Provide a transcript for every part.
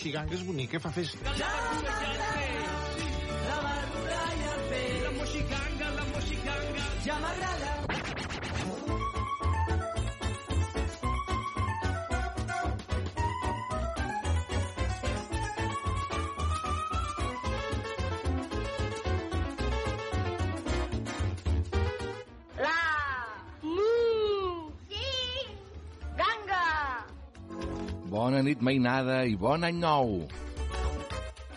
la moixiganga és bonica, fa festa. Bona nit, mainada, i bon any nou!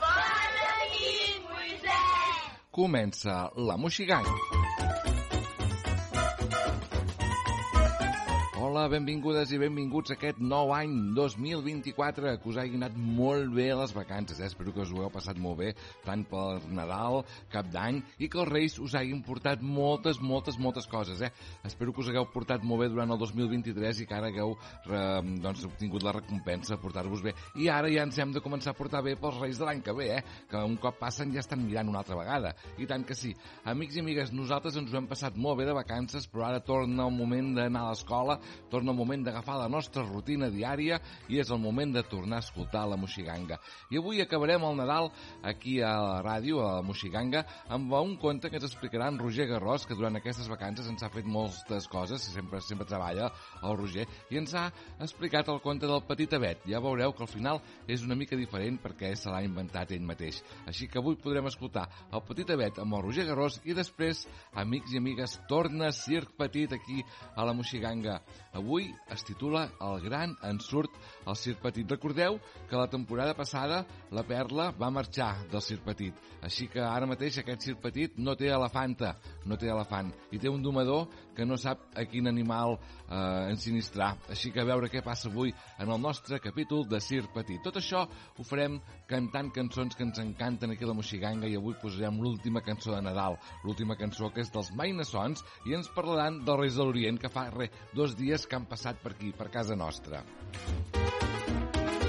Bona nit, Moisès! Comença la Moixiganga. Hola, benvingudes i benvinguts a aquest nou any 2024, que us hagi anat molt bé les vacances, eh? espero que us ho heu passat molt bé, tant per Nadal, cap d'any, i que els Reis us hagin portat moltes, moltes, moltes coses, eh? Espero que us hagueu portat molt bé durant el 2023 i que ara hagueu re, doncs, obtingut la recompensa, portar-vos bé. I ara ja ens hem de començar a portar bé pels Reis de l'any que ve, eh? Que un cop passen ja estan mirant una altra vegada. I tant que sí. Amics i amigues, nosaltres ens ho hem passat molt bé de vacances, però ara torna el moment d'anar a l'escola, torna el moment d'agafar la nostra rutina diària i és el moment de tornar a escoltar la Moixiganga. I avui acabarem el Nadal aquí a la ràdio, a la Moixiganga, amb un conte que ens explicarà en Roger Garrós, que durant aquestes vacances ens ha fet moltes coses, sempre sempre treballa el Roger, i ens ha explicat el conte del petit Abet. Ja veureu que al final és una mica diferent perquè se l'ha inventat ell mateix. Així que avui podrem escoltar el petit Abet amb el Roger Garrós i després, amics i amigues, torna Circ Petit aquí a la Moixiganga. Avui es titula El gran ensurt al Circ Petit. Recordeu que la temporada passada la Perla va marxar del Circ Petit. Així que ara mateix aquest Circ Petit no té elefanta, no té elefant, i té un domador que no sap a quin animal eh, ensinistrar. Així que a veure què passa avui en el nostre capítol de Circ Petit. Tot això ho farem cantant cançons que ens encanten aquí a la Moixiganga i avui posarem l'última cançó de Nadal, l'última cançó que és dels Mainassons i ens parlaran dels Reis de l'Orient que fa re, dos dies que han passat per aquí, per casa nostra.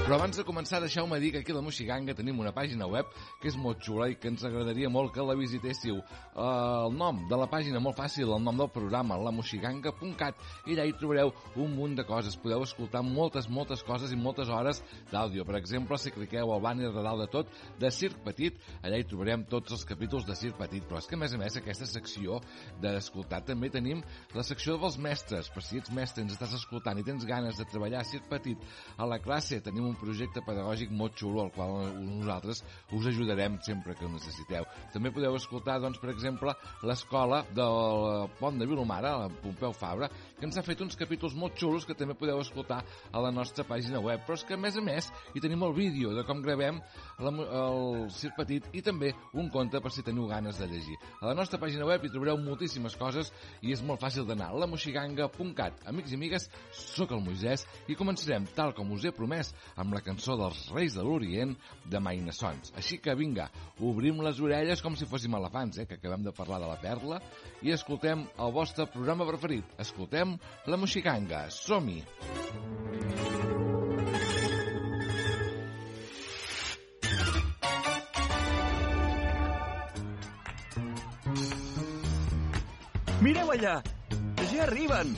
Però abans de començar, deixeu-me dir que aquí a la Moixiganga tenim una pàgina web que és molt xula i que ens agradaria molt que la visitéssiu. El nom de la pàgina, molt fàcil, el nom del programa, lamoxiganga.cat, i allà hi trobareu un munt de coses. Podeu escoltar moltes, moltes coses i moltes hores d'àudio. Per exemple, si cliqueu al banner de dalt de tot de Circ Petit, allà hi trobarem tots els capítols de Circ Petit. Però és que, a més a més, aquesta secció d'escoltar també tenim la secció dels mestres. Per si ets mestre, ens estàs escoltant i tens ganes de treballar a Circ Petit a la classe, tenim un projecte pedagògic molt xulo al qual nosaltres us ajudarem sempre que ho necessiteu. També podeu escoltar, doncs, per exemple, l'escola del Pont de Vilomara, la Pompeu Fabra, que ens ha fet uns capítols molt xulos que també podeu escoltar a la nostra pàgina web. Però és que, a més a més, hi tenim el vídeo de com gravem la, el Circ Petit i també un conte per si teniu ganes de llegir. A la nostra pàgina web hi trobareu moltíssimes coses i és molt fàcil d'anar lamoxiganga.cat. Amics i amigues, sóc el Moisès i començarem, tal com us he promès, amb la cançó dels Reis de l'Orient de Mainassons. Així que vinga, obrim les orelles com si fóssim elefants, eh, que acabem de parlar de la perla, i escoltem el vostre programa preferit. Escoltem la Moixiganga. Som-hi! Mireu allà! Ja arriben!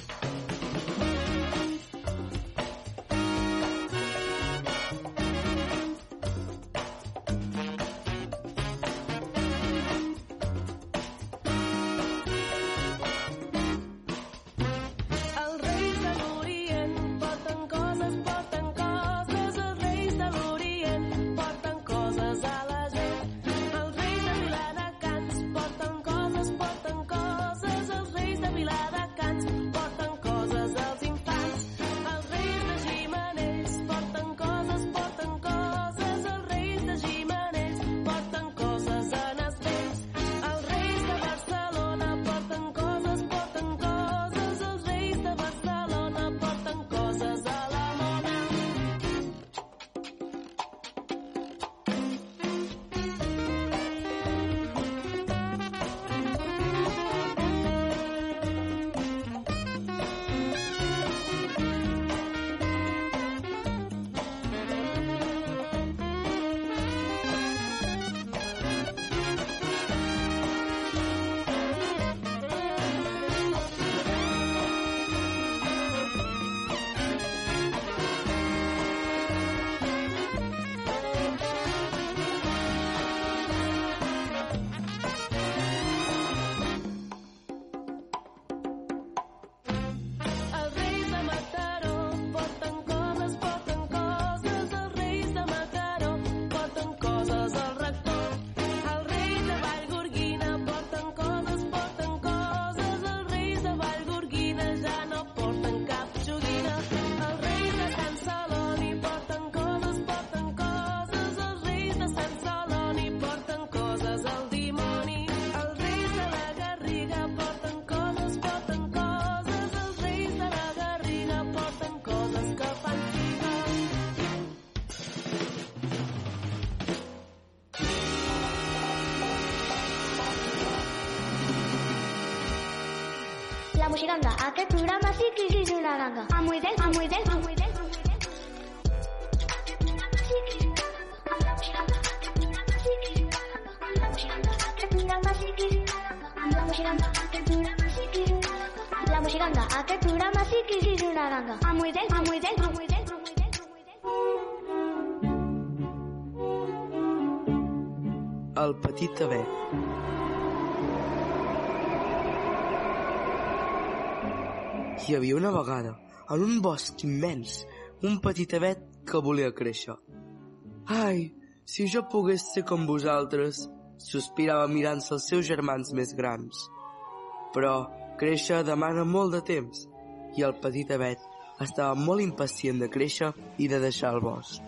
La moixiganga, aquest programa sí que Hi havia una vegada, en un bosc immens, un petit avet que volia créixer. Ai, si jo pogués ser com vosaltres, sospirava mirant-se els seus germans més grans. Però créixer demana molt de temps, i el petit avet estava molt impacient de créixer i de deixar el bosc.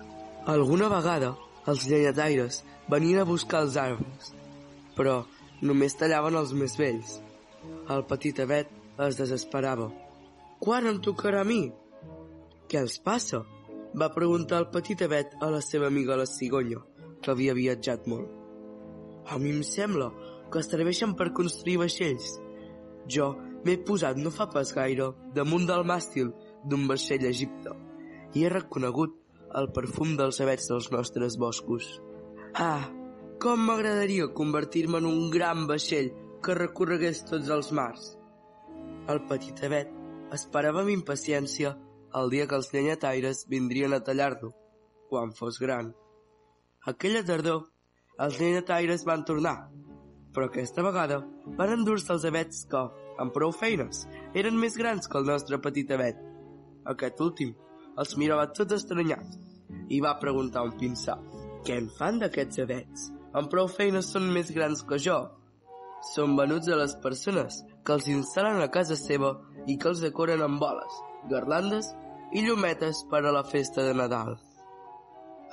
Alguna vegada, els llenyataires venien a buscar els arbres, però només tallaven els més vells. El petit avet es desesperava. Quan em tocarà a mi? Què els passa? Va preguntar el petit avet a la seva amiga la cigonya, que havia viatjat molt. A mi em sembla que es serveixen per construir vaixells. Jo m'he posat no fa pas gaire damunt del màstil d'un vaixell a Egipte i he reconegut el perfum dels avets dels nostres boscos. Ah, com m'agradaria convertir-me en un gran vaixell que recorregués tots els mars. El petit avet esperava amb impaciència el dia que els llenyataires vindrien a tallar-lo, quan fos gran. Aquella tardor, els llenyataires van tornar, però aquesta vegada van endur-se els avets que, amb prou feines, eren més grans que el nostre petit avet. Aquest últim els mirava tot estranyat i va preguntar un pinsà què en fan d'aquests avets? Amb prou feines són més grans que jo. Són venuts a les persones que els instal·len a casa seva i que els decoren amb boles, garlandes i llumetes per a la festa de Nadal.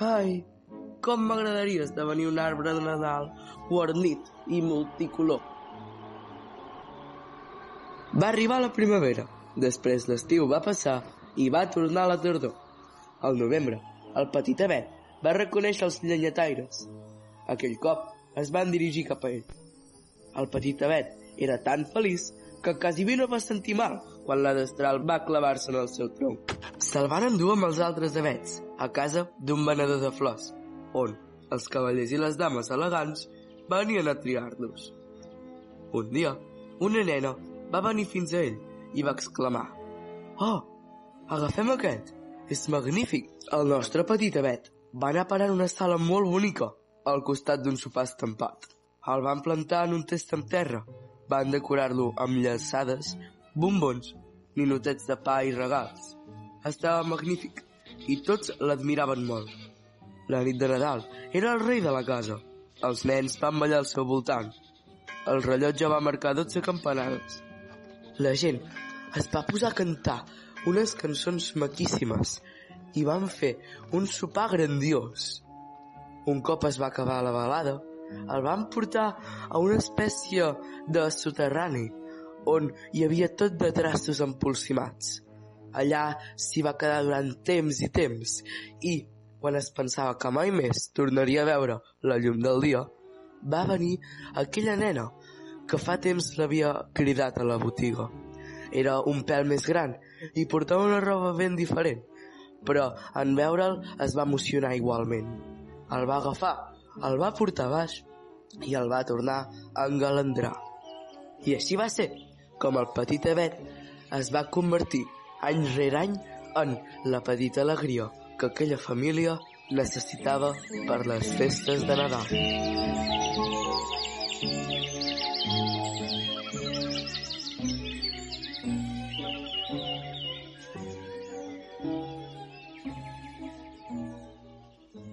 Ai, com m'agradaria esdevenir un arbre de Nadal guarnit i multicolor. Va arribar la primavera, després l'estiu va passar i va tornar la tardor. Al novembre, el petit avet va reconèixer els llenyataires. Aquell cop es van dirigir cap a ell. El petit avet era tan feliç que bé no va sentir mal quan la destral va clavar-se en el seu tronc. Se'l van endur amb els altres avets a casa d'un venedor de flors, on els cavallers i les dames elegants venien a triar-los. Un dia, una nena va venir fins a ell i va exclamar «Oh, agafem aquest! És magnífic!» El nostre petit avet va anar a parar en una sala molt bonica al costat d'un sopar estampat. El van plantar en un test amb terra van decorar-lo amb llaçades, bombons, ninotets de pa i regals. Estava magnífic i tots l'admiraven molt. La nit de Nadal era el rei de la casa. Els nens van ballar al seu voltant. El rellotge va marcar 12 campanades. La gent es va posar a cantar unes cançons maquíssimes i van fer un sopar grandiós. Un cop es va acabar la balada, el van portar a una espècie de soterrani on hi havia tot de traços empolsimats. Allà s'hi va quedar durant temps i temps i, quan es pensava que mai més tornaria a veure la llum del dia, va venir aquella nena que fa temps l'havia cridat a la botiga. Era un pèl més gran i portava una roba ben diferent, però en veure'l es va emocionar igualment. El va agafar el va portar baix i el va tornar a engalandrar. I així va ser com el petit avet es va convertir any rere any en la petita alegria que aquella família necessitava per les festes de Nadal.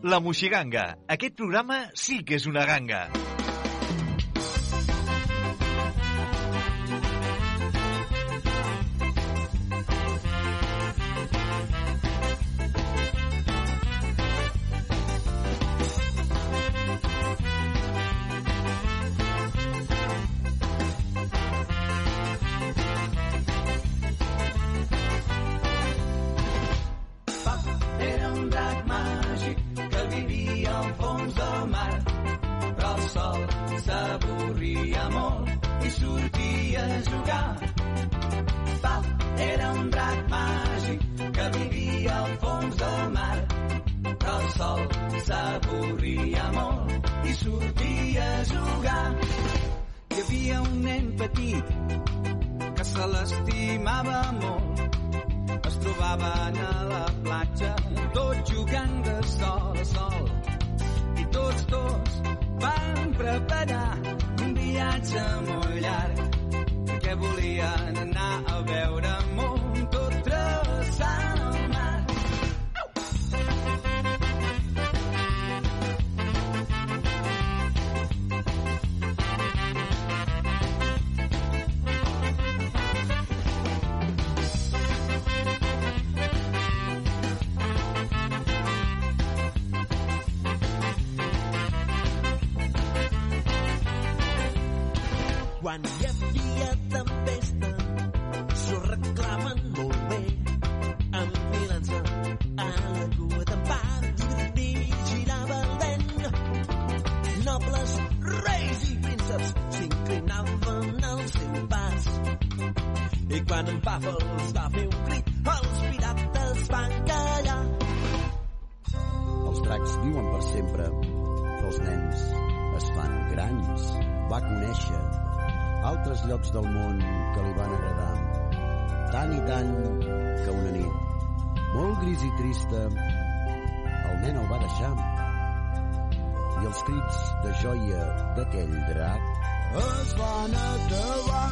La Moixiganga. Aquest programa sí que és una ganga. Petit que se l'estimava molt. Es trobaven a la platja, tots jugant de sol a sol. I tots dos van preparar un viatge molt llarg que volien anar a veure món i trista, el nen el va deixar. I els crits de joia d'aquell drac es van acabar.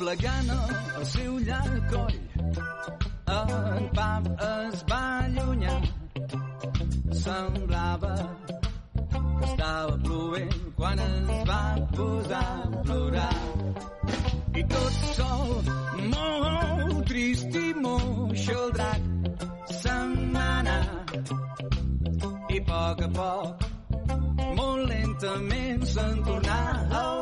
I doblegant el seu llarg coll en Pap es va allunyar semblava que estava plovent quan es va posar a plorar. I tot sol molt trist i moix el drac se'n va anar. I a poc a poc molt lentament se'n tornà al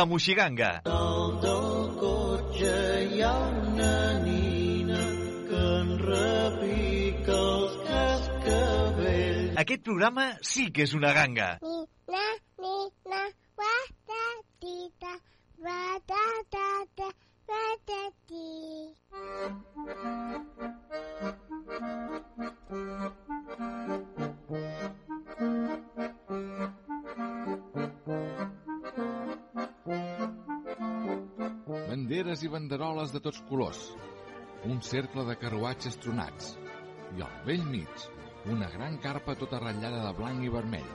La Moixiganga. Dalt del cotxe hi ha una nina que en repica els cascavells. Aquest programa sí que és una ganga. Ni, i banderoles de tots colors. Un cercle de carruatges tronats. I al vell mig, una gran carpa tota ratllada de blanc i vermell.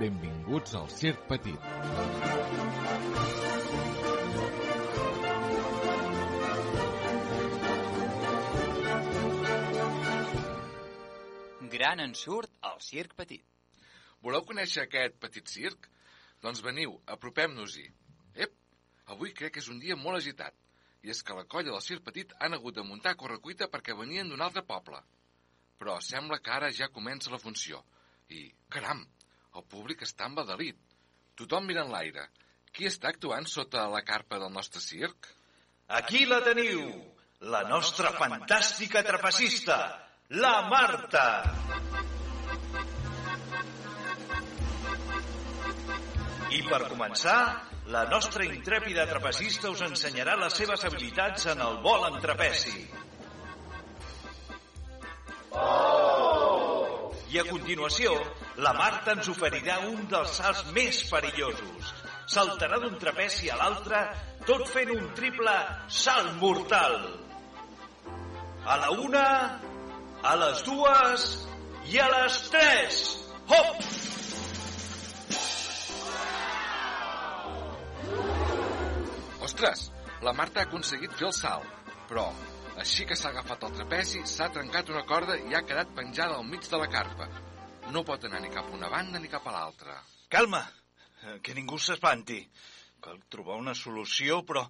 Benvinguts al Circ Petit. Gran ensurt al circ petit. Voleu conèixer aquest petit circ? Doncs veniu, apropem-nos-hi. Ep, avui crec que és un dia molt agitat. I és que la colla del Circ Petit han hagut de muntar a correcuita perquè venien d'un altre poble. Però sembla que ara ja comença la funció. I, caram, el públic està embadalit. Tothom mira en l'aire. Qui està actuant sota la carpa del nostre circ? Aquí la teniu, la nostra fantàstica trapecista, la Marta. I per començar, la nostra intrèpida trapecista us ensenyarà les seves habilitats en el vol en trapeci. I a continuació, la Marta ens oferirà un dels salts més perillosos. Saltarà d'un trapeci a l'altre, tot fent un triple salt mortal. A la una, a les dues i a les tres. Hop! Ostres, la Marta ha aconseguit fer el salt, però així que s'ha agafat el trapezi, s'ha trencat una corda i ha quedat penjada al mig de la carpa. No pot anar ni cap a una banda ni cap a l'altra. Calma, que ningú s'espanti. Cal trobar una solució, però,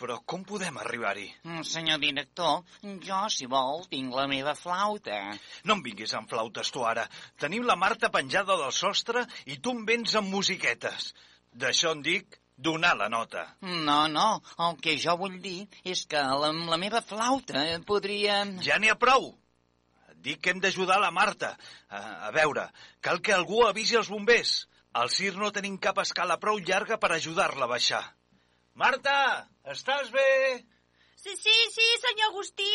però com podem arribar-hi? Mm, Senyor director, jo, si vol, tinc la meva flauta. No em vinguis amb flautes, tu, ara. Tenim la Marta penjada del sostre i tu em vens amb musiquetes. D'això en dic donar la nota. No, no, el que jo vull dir és que amb la meva flauta podria... Ja n'hi ha prou! Et dic que hem d'ajudar la Marta. A, a veure, cal que algú avisi els bombers. Al CIR no tenim cap escala prou llarga per ajudar-la a baixar. Marta, estàs bé? Sí, sí, sí, senyor Agustí.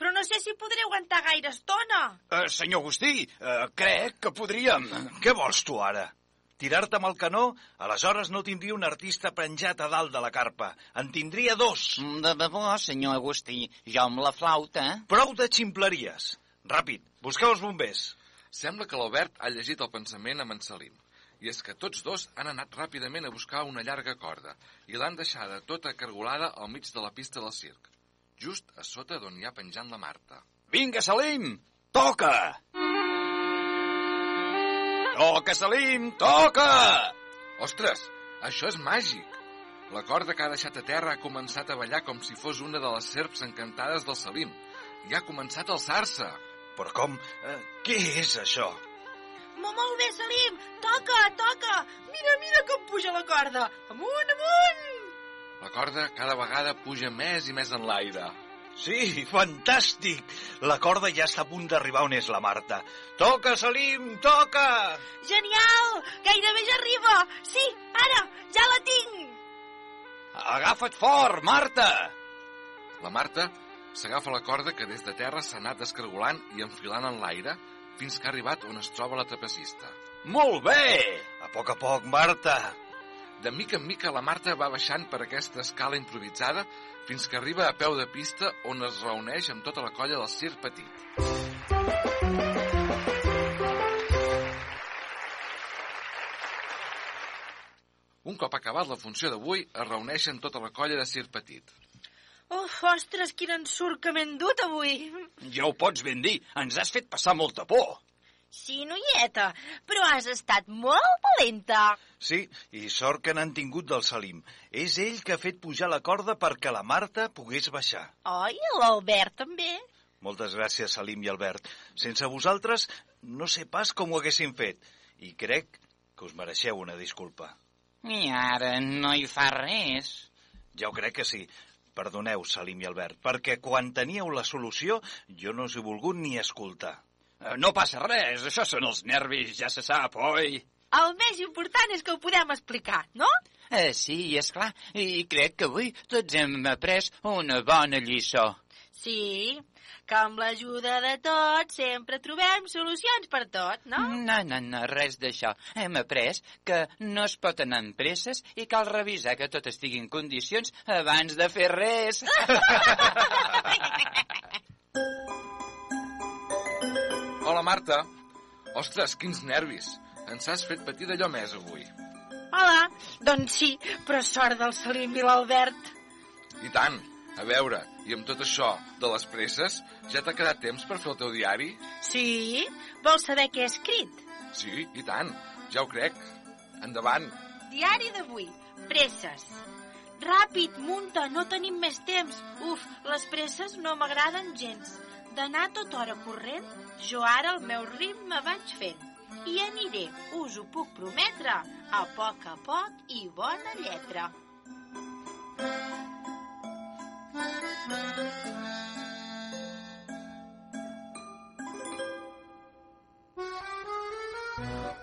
Però no sé si podré aguantar gaire estona. Uh, senyor Agustí, uh, crec que podríem... Què vols tu ara? Tirar-te amb el canó? Aleshores no tindria un artista penjat a dalt de la carpa. En tindria dos. De debò, senyor Agustí, jo amb la flauta... Prou de ximpleries. Ràpid, busqueu els bombers. Sembla que l'Albert ha llegit el pensament amb en Salim. I és que tots dos han anat ràpidament a buscar una llarga corda i l'han deixada tota cargolada al mig de la pista del circ, just a sota d'on hi ha penjant la Marta. Vinga, Salim, toca! Toca, Salim, toca! Ostres, això és màgic! La corda que ha deixat a terra ha començat a ballar com si fos una de les serps encantades del Salim. I ha començat a alçar-se. Però com? Eh, què és això? Mo- Molt bé, Salim. Toca, toca. Mira, mira com puja la corda. Amunt, amunt. La corda cada vegada puja més i més en l'aire. Sí, fantàstic! La corda ja està a punt d'arribar on és la Marta. Toca, Salim, toca! Genial! Gairebé ja arriba. Sí, ara, ja la tinc. Agafa't fort, Marta! La Marta s'agafa la corda que des de terra s'ha anat descargolant i enfilant en l'aire fins que ha arribat on es troba la trapecista. Molt bé! A poc a poc, Marta. De mica en mica la Marta va baixant per aquesta escala improvisada fins que arriba a peu de pista on es reuneix amb tota la colla del circ petit. Un cop acabat la funció d'avui, es reuneixen tota la colla de circ petit. Uf, ostres, quin ensurt que m'he endut avui. Ja ho pots ben dir, ens has fet passar molta por. Sí, noieta, però has estat molt valenta. Sí, i sort que n'han tingut del Salim. És ell que ha fet pujar la corda perquè la Marta pogués baixar. Oi, l'Albert també. Moltes gràcies, Salim i Albert. Sense vosaltres no sé pas com ho haguéssim fet. I crec que us mereixeu una disculpa. I ara no hi fa res. Ja ho crec que sí. Perdoneu, Salim i Albert, perquè quan teníeu la solució jo no us he volgut ni escoltar. Eh, No passa res, això són els nervis, ja se sap, oi? El més important és que ho podem explicar, no? Eh, sí, és clar. I crec que avui tots hem après una bona lliçó. Sí, que amb l'ajuda de tots sempre trobem solucions per tot, no? No, no, no, res d'això. Hem après que no es pot anar amb presses i cal revisar que tot estigui en condicions abans de fer res. Hola, Marta. Ostres, quins nervis. Ens has fet patir d'allò més avui. Hola, doncs sí, però sort del Salim i l'Albert. I tant. A veure, i amb tot això de les presses, ja t'ha quedat temps per fer el teu diari? Sí? Vols saber què he escrit? Sí, i tant. Ja ho crec. Endavant. Diari d'avui. Presses. Ràpid, munta, no tenim més temps. Uf, les presses no m'agraden gens. D'anar tota hora corrent, jo ara el meu ritme vaig fent. I aniré, us ho puc prometre, a poc a poc i bona lletra.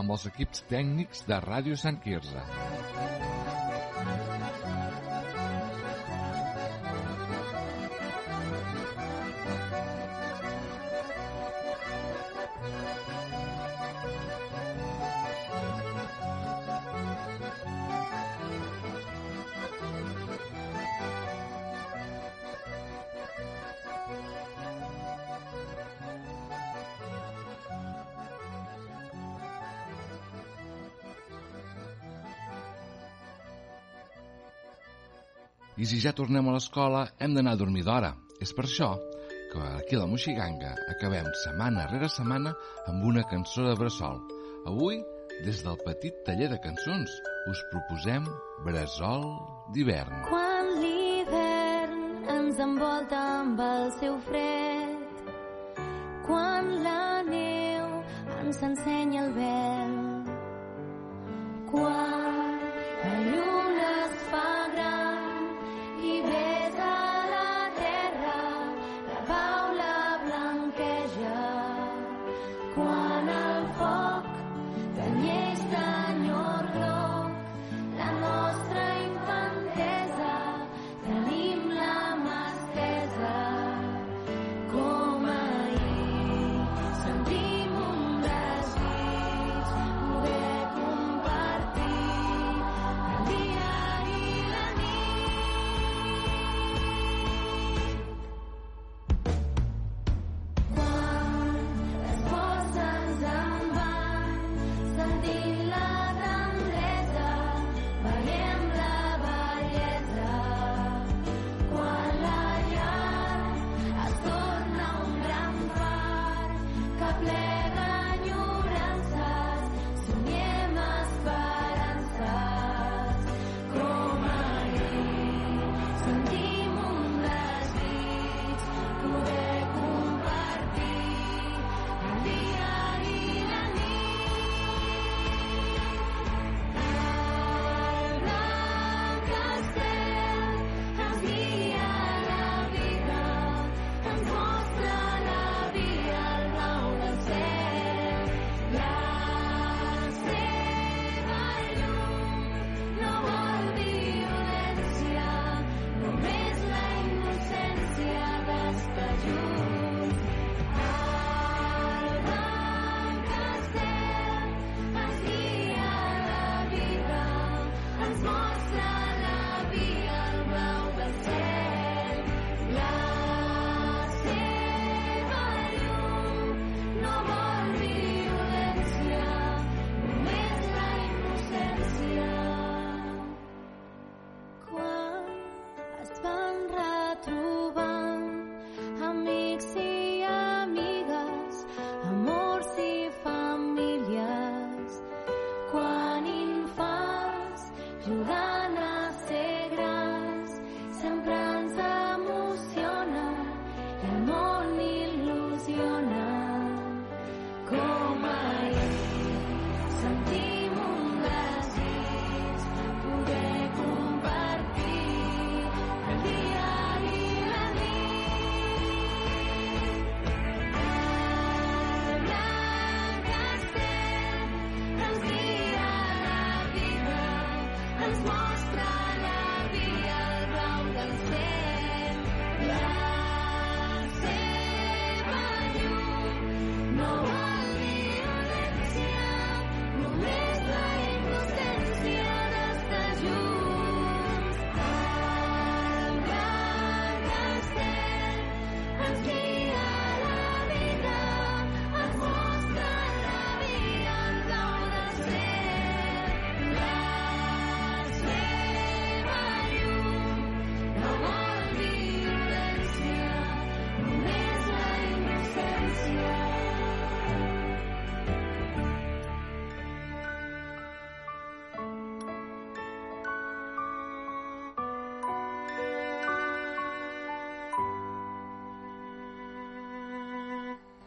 Amb els equips tècnics de Ràdio Sant Quirze. I si ja tornem a l'escola, hem d'anar a dormir d'hora. És per això que aquí a la Moixiganga acabem setmana rere setmana amb una cançó de bressol. Avui, des del petit taller de cançons, us proposem Bressol d'hivern. Quan l'hivern ens envolta amb el seu fred, quan la neu ens ensenya el vel, quan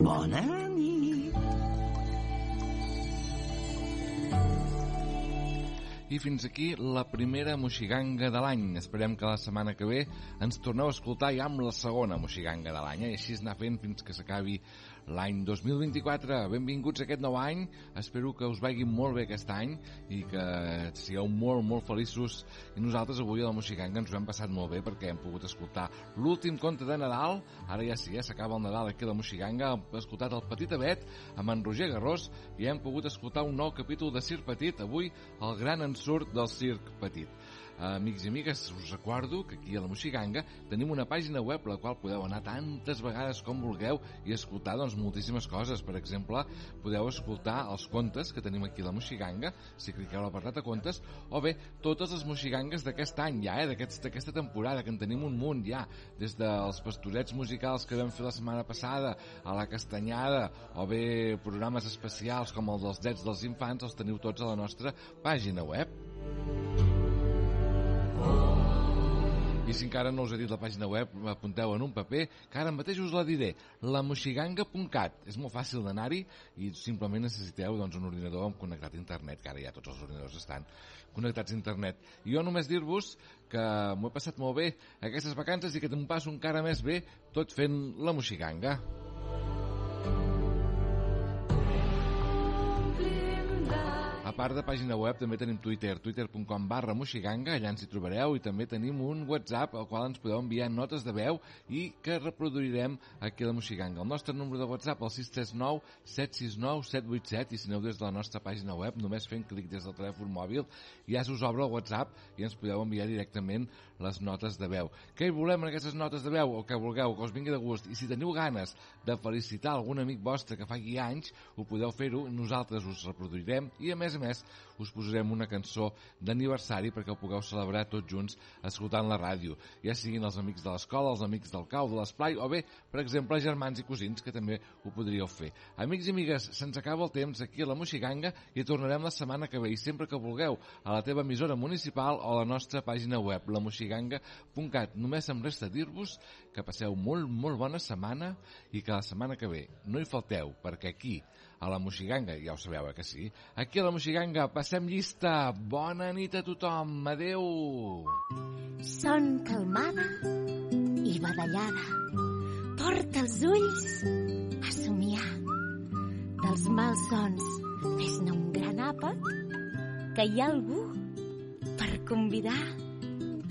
Bona nit. I fins aquí la primera moixiganga de l'any. Esperem que la setmana que ve ens torneu a escoltar ja amb la segona moixiganga de l'any. Eh? I així anar fent fins que s'acabi l'any 2024. Benvinguts a aquest nou any. Espero que us vagi molt bé aquest any i que sigueu molt, molt feliços. I nosaltres avui a la moixiganga ens ho hem passat molt bé perquè hem pogut escoltar l'últim conte de Nadal. Ara ja sí, ja s'acaba el Nadal aquí a la moixiganga. Hem escoltat el Petit Abet amb en Roger Garrós i hem pogut escoltar un nou capítol de Circ Petit. Avui el gran ensurt del Circ Petit. Amics i amigues, us recordo que aquí a la Moixiganga tenim una pàgina web la qual podeu anar tantes vegades com vulgueu i escoltar doncs, moltíssimes coses. Per exemple, podeu escoltar els contes que tenim aquí a la Moixiganga, si cliqueu a l'apartat de contes, o bé totes les moxigangues d'aquest any ja, eh, d'aquesta aquest, temporada, que en tenim un munt ja, des dels pastorets musicals que vam fer la setmana passada, a la castanyada, o bé programes especials com el dels drets dels infants, els teniu tots a la nostra pàgina web. I si encara no us he dit la pàgina web, apunteu en un paper, que ara mateix us la diré, lamoxiganga.cat. És molt fàcil d'anar-hi i simplement necessiteu doncs, un ordinador amb connectat a internet, que ara ja tots els ordinadors estan connectats a internet. I jo només dir-vos que m'ho he passat molt bé aquestes vacances i que te'n passo encara més bé tot fent la moxiganga. A part de pàgina web, també tenim Twitter, twitter.com barra moxiganga, allà ens hi trobareu, i també tenim un WhatsApp al qual ens podeu enviar notes de veu i que reproduirem aquí a la moxiganga. El nostre número de WhatsApp, el 639 769 787, i si aneu des de la nostra pàgina web, només fent clic des del telèfon mòbil, ja us obre el WhatsApp i ens podeu enviar directament les notes de veu. Què hi volem en aquestes notes de veu? O que vulgueu, que us vingui de gust. I si teniu ganes de felicitar algun amic vostre que faci anys, ho podeu fer-ho, nosaltres us reproduirem i a més a més us posarem una cançó d'aniversari perquè ho pugueu celebrar tots junts escoltant la ràdio, ja siguin els amics de l'escola, els amics del cau, de l'esplai o bé, per exemple, germans i cosins que també ho podríeu fer. Amics i amigues, se'ns acaba el temps aquí a la Moixiganga i tornarem la setmana que ve i sempre que vulgueu a la teva emissora municipal o a la nostra pàgina web, lamoxiganga.cat. Només em resta dir-vos que passeu molt, molt bona setmana i que la setmana que ve no hi falteu, perquè aquí, a la Moixiganga, ja ho sabeu, eh, que sí? Aquí a la Moixiganga passem llista. Bona nit a tothom. Adeu. Son calmada i badallada. Porta els ulls a somiar. Dels malsons, fes-ne un gran àpat, que hi ha algú per convidar.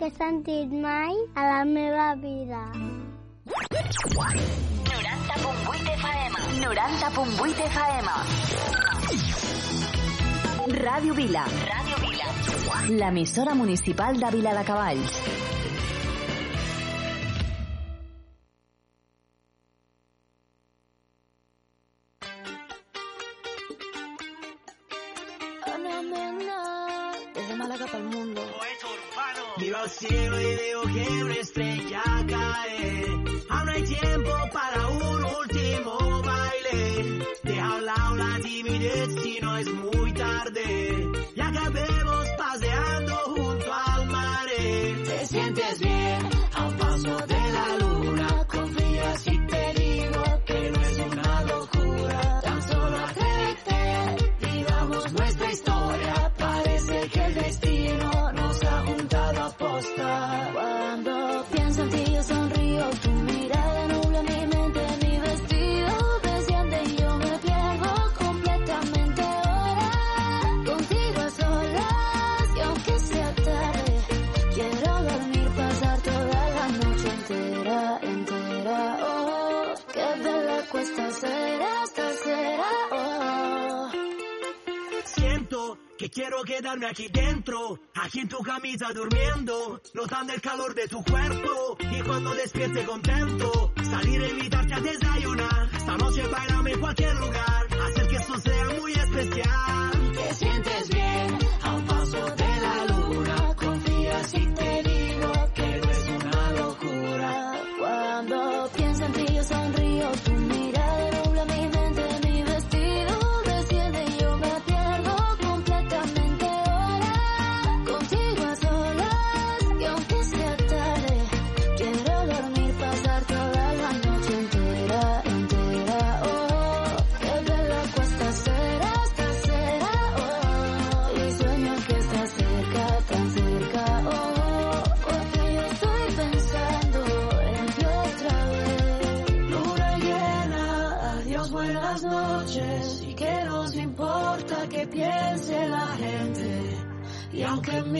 que he sentit mai a la meva vida. 90.8 FM. 90.8 FM. Ràdio Vila. Ràdio Vila. L'emissora municipal de Vila de Cavalls. Yeah. Quedarme aquí dentro, aquí en tu camisa durmiendo, notando el calor de tu cuerpo y cuando despierte contento, salir a invitarte a desayunar. Esta noche bailame en cualquier lugar, hacer que esto sea muy especial. Te sientes bien. aunque me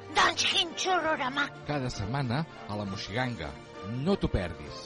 Doncs quin xururama! Cada setmana a la Moxiganga. No t'ho perdis.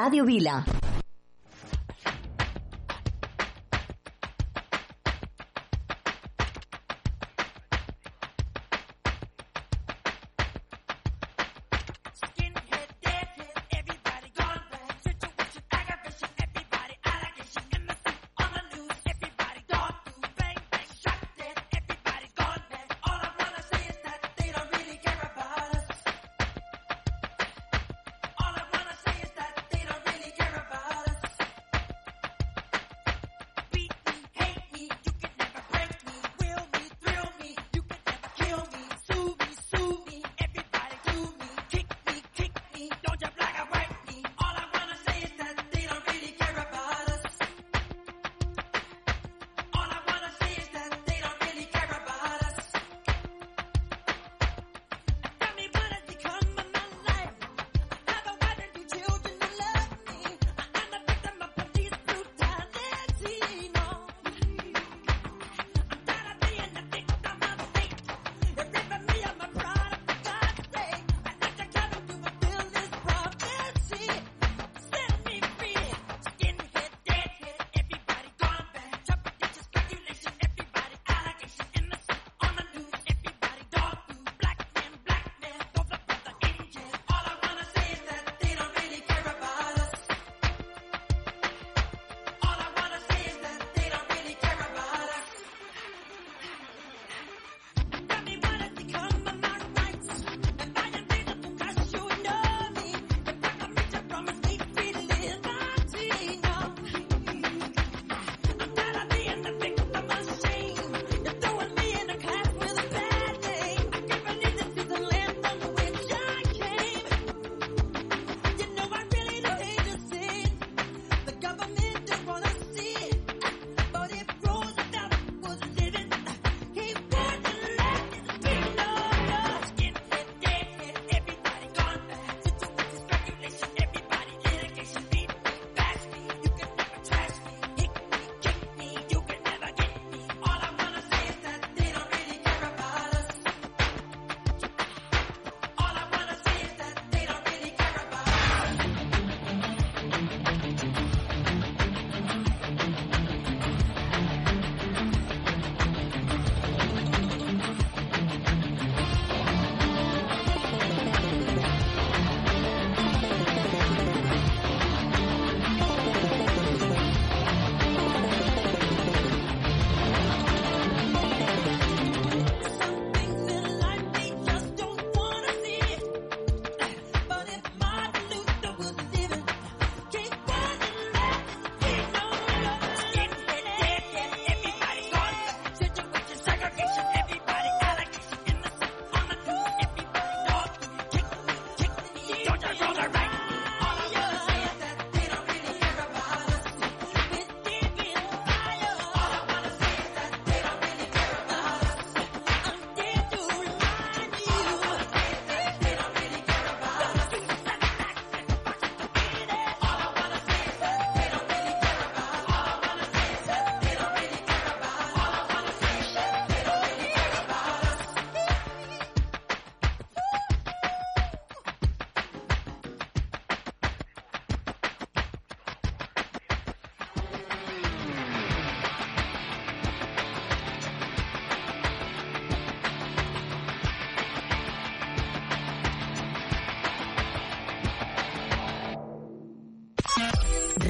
Ràdio Vila.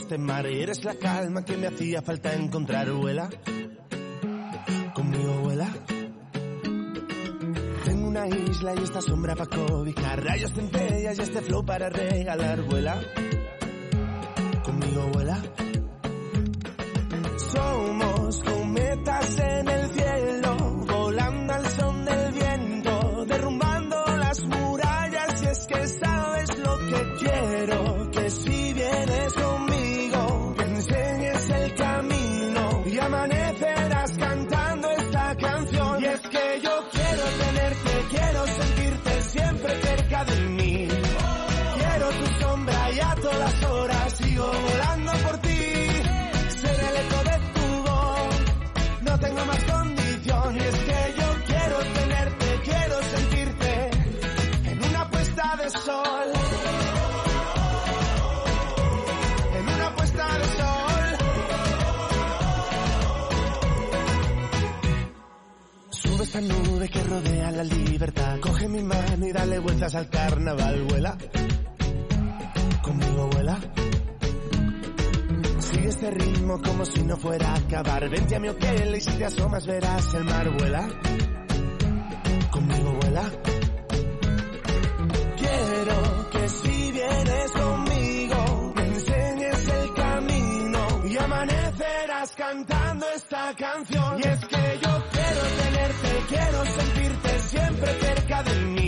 Este mar y eres la calma que me hacía falta encontrar, vuela. Conmigo vuela. Tengo una isla y esta sombra para cobijar, rayos centellas y este flow para regalar, vuela. Conmigo vuela. Esa nube que rodea la libertad. Coge mi mano y dale vueltas al carnaval, vuela. Conmigo vuela. Sigue este ritmo como si no fuera a acabar. Vente a mi hotel y si te asomas verás el mar, vuela. gathering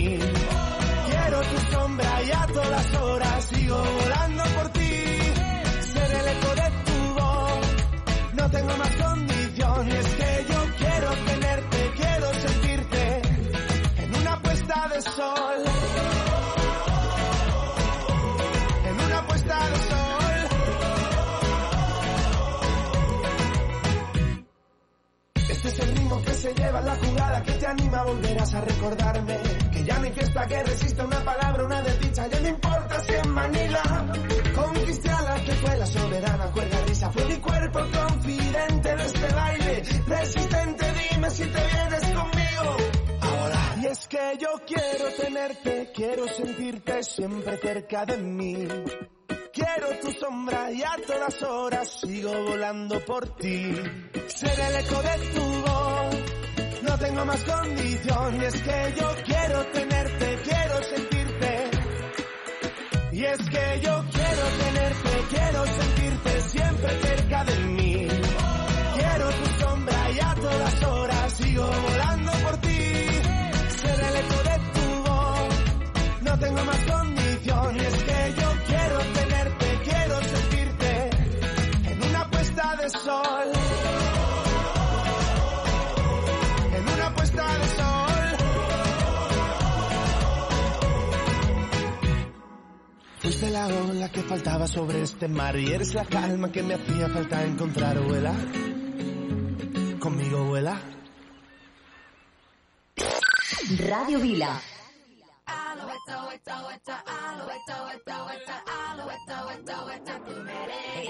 que te anima, volverás a recordarme. Que ya no fiesta que resista una palabra, una desdicha, ya no importa si en Manila. Conquisté a la que fue la soberana, cuerda risa, fue mi cuerpo confidente de este baile. Resistente, dime si te vienes conmigo. Ahora. Y es que yo quiero tenerte, quiero sentirte siempre cerca de mí. Quiero tu sombra y a todas horas sigo volando por ti. Ser el eco de tu voz, tengo más condición. Y es que yo quiero tenerte, quiero sentirte. Y es que yo quiero tenerte, quiero sentirte siempre cerca de mí. Quiero tu sombra y a todas horas sigo volando por ti. Ser el de tu voz, no tengo más Fuiste la que faltaba sobre este mar y eres la calma que me hacía falta encontrar, vuela. Conmigo vuela. Radio Vila.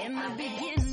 In the beginning,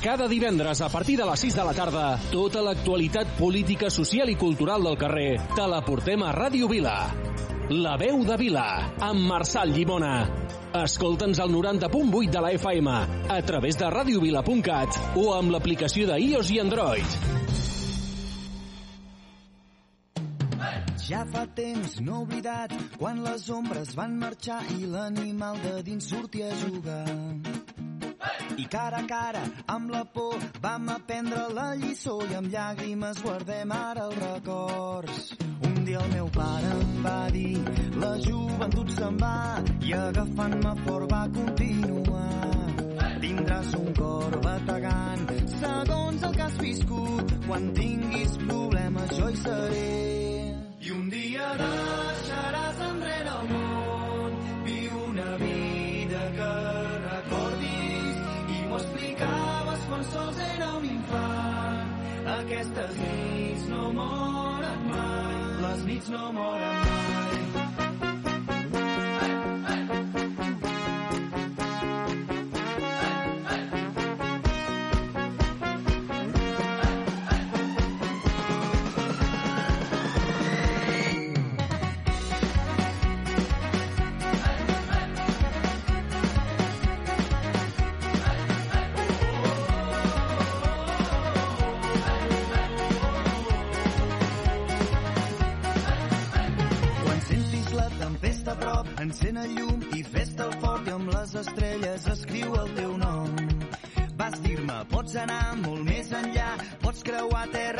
Cada divendres a partir de les 6 de la tarda, tota l'actualitat política, social i cultural del carrer te la portem a Ràdio Vila. La veu de Vila, amb Marçal Llimona. Escolta'ns al 90.8 de la FM, a través de radiovila.cat o amb l'aplicació de iOS i Android. Ja fa temps no oblidat quan les ombres van marxar i l'animal de dins sortia a jugar. I cara a cara, amb la por, vam aprendre la lliçó i amb llàgrimes guardem ara els records. Un dia el meu pare em va dir la joventut se'n va i agafant-me fort va continuar. Tindràs un cor bategant segons el que has viscut. Quan tinguis problemes jo hi seré. I un dia deixaràs no moren encén el llum i fes-te el fort i amb les estrelles escriu el teu nom. Vas dir-me, pots anar molt més enllà, pots creuar terres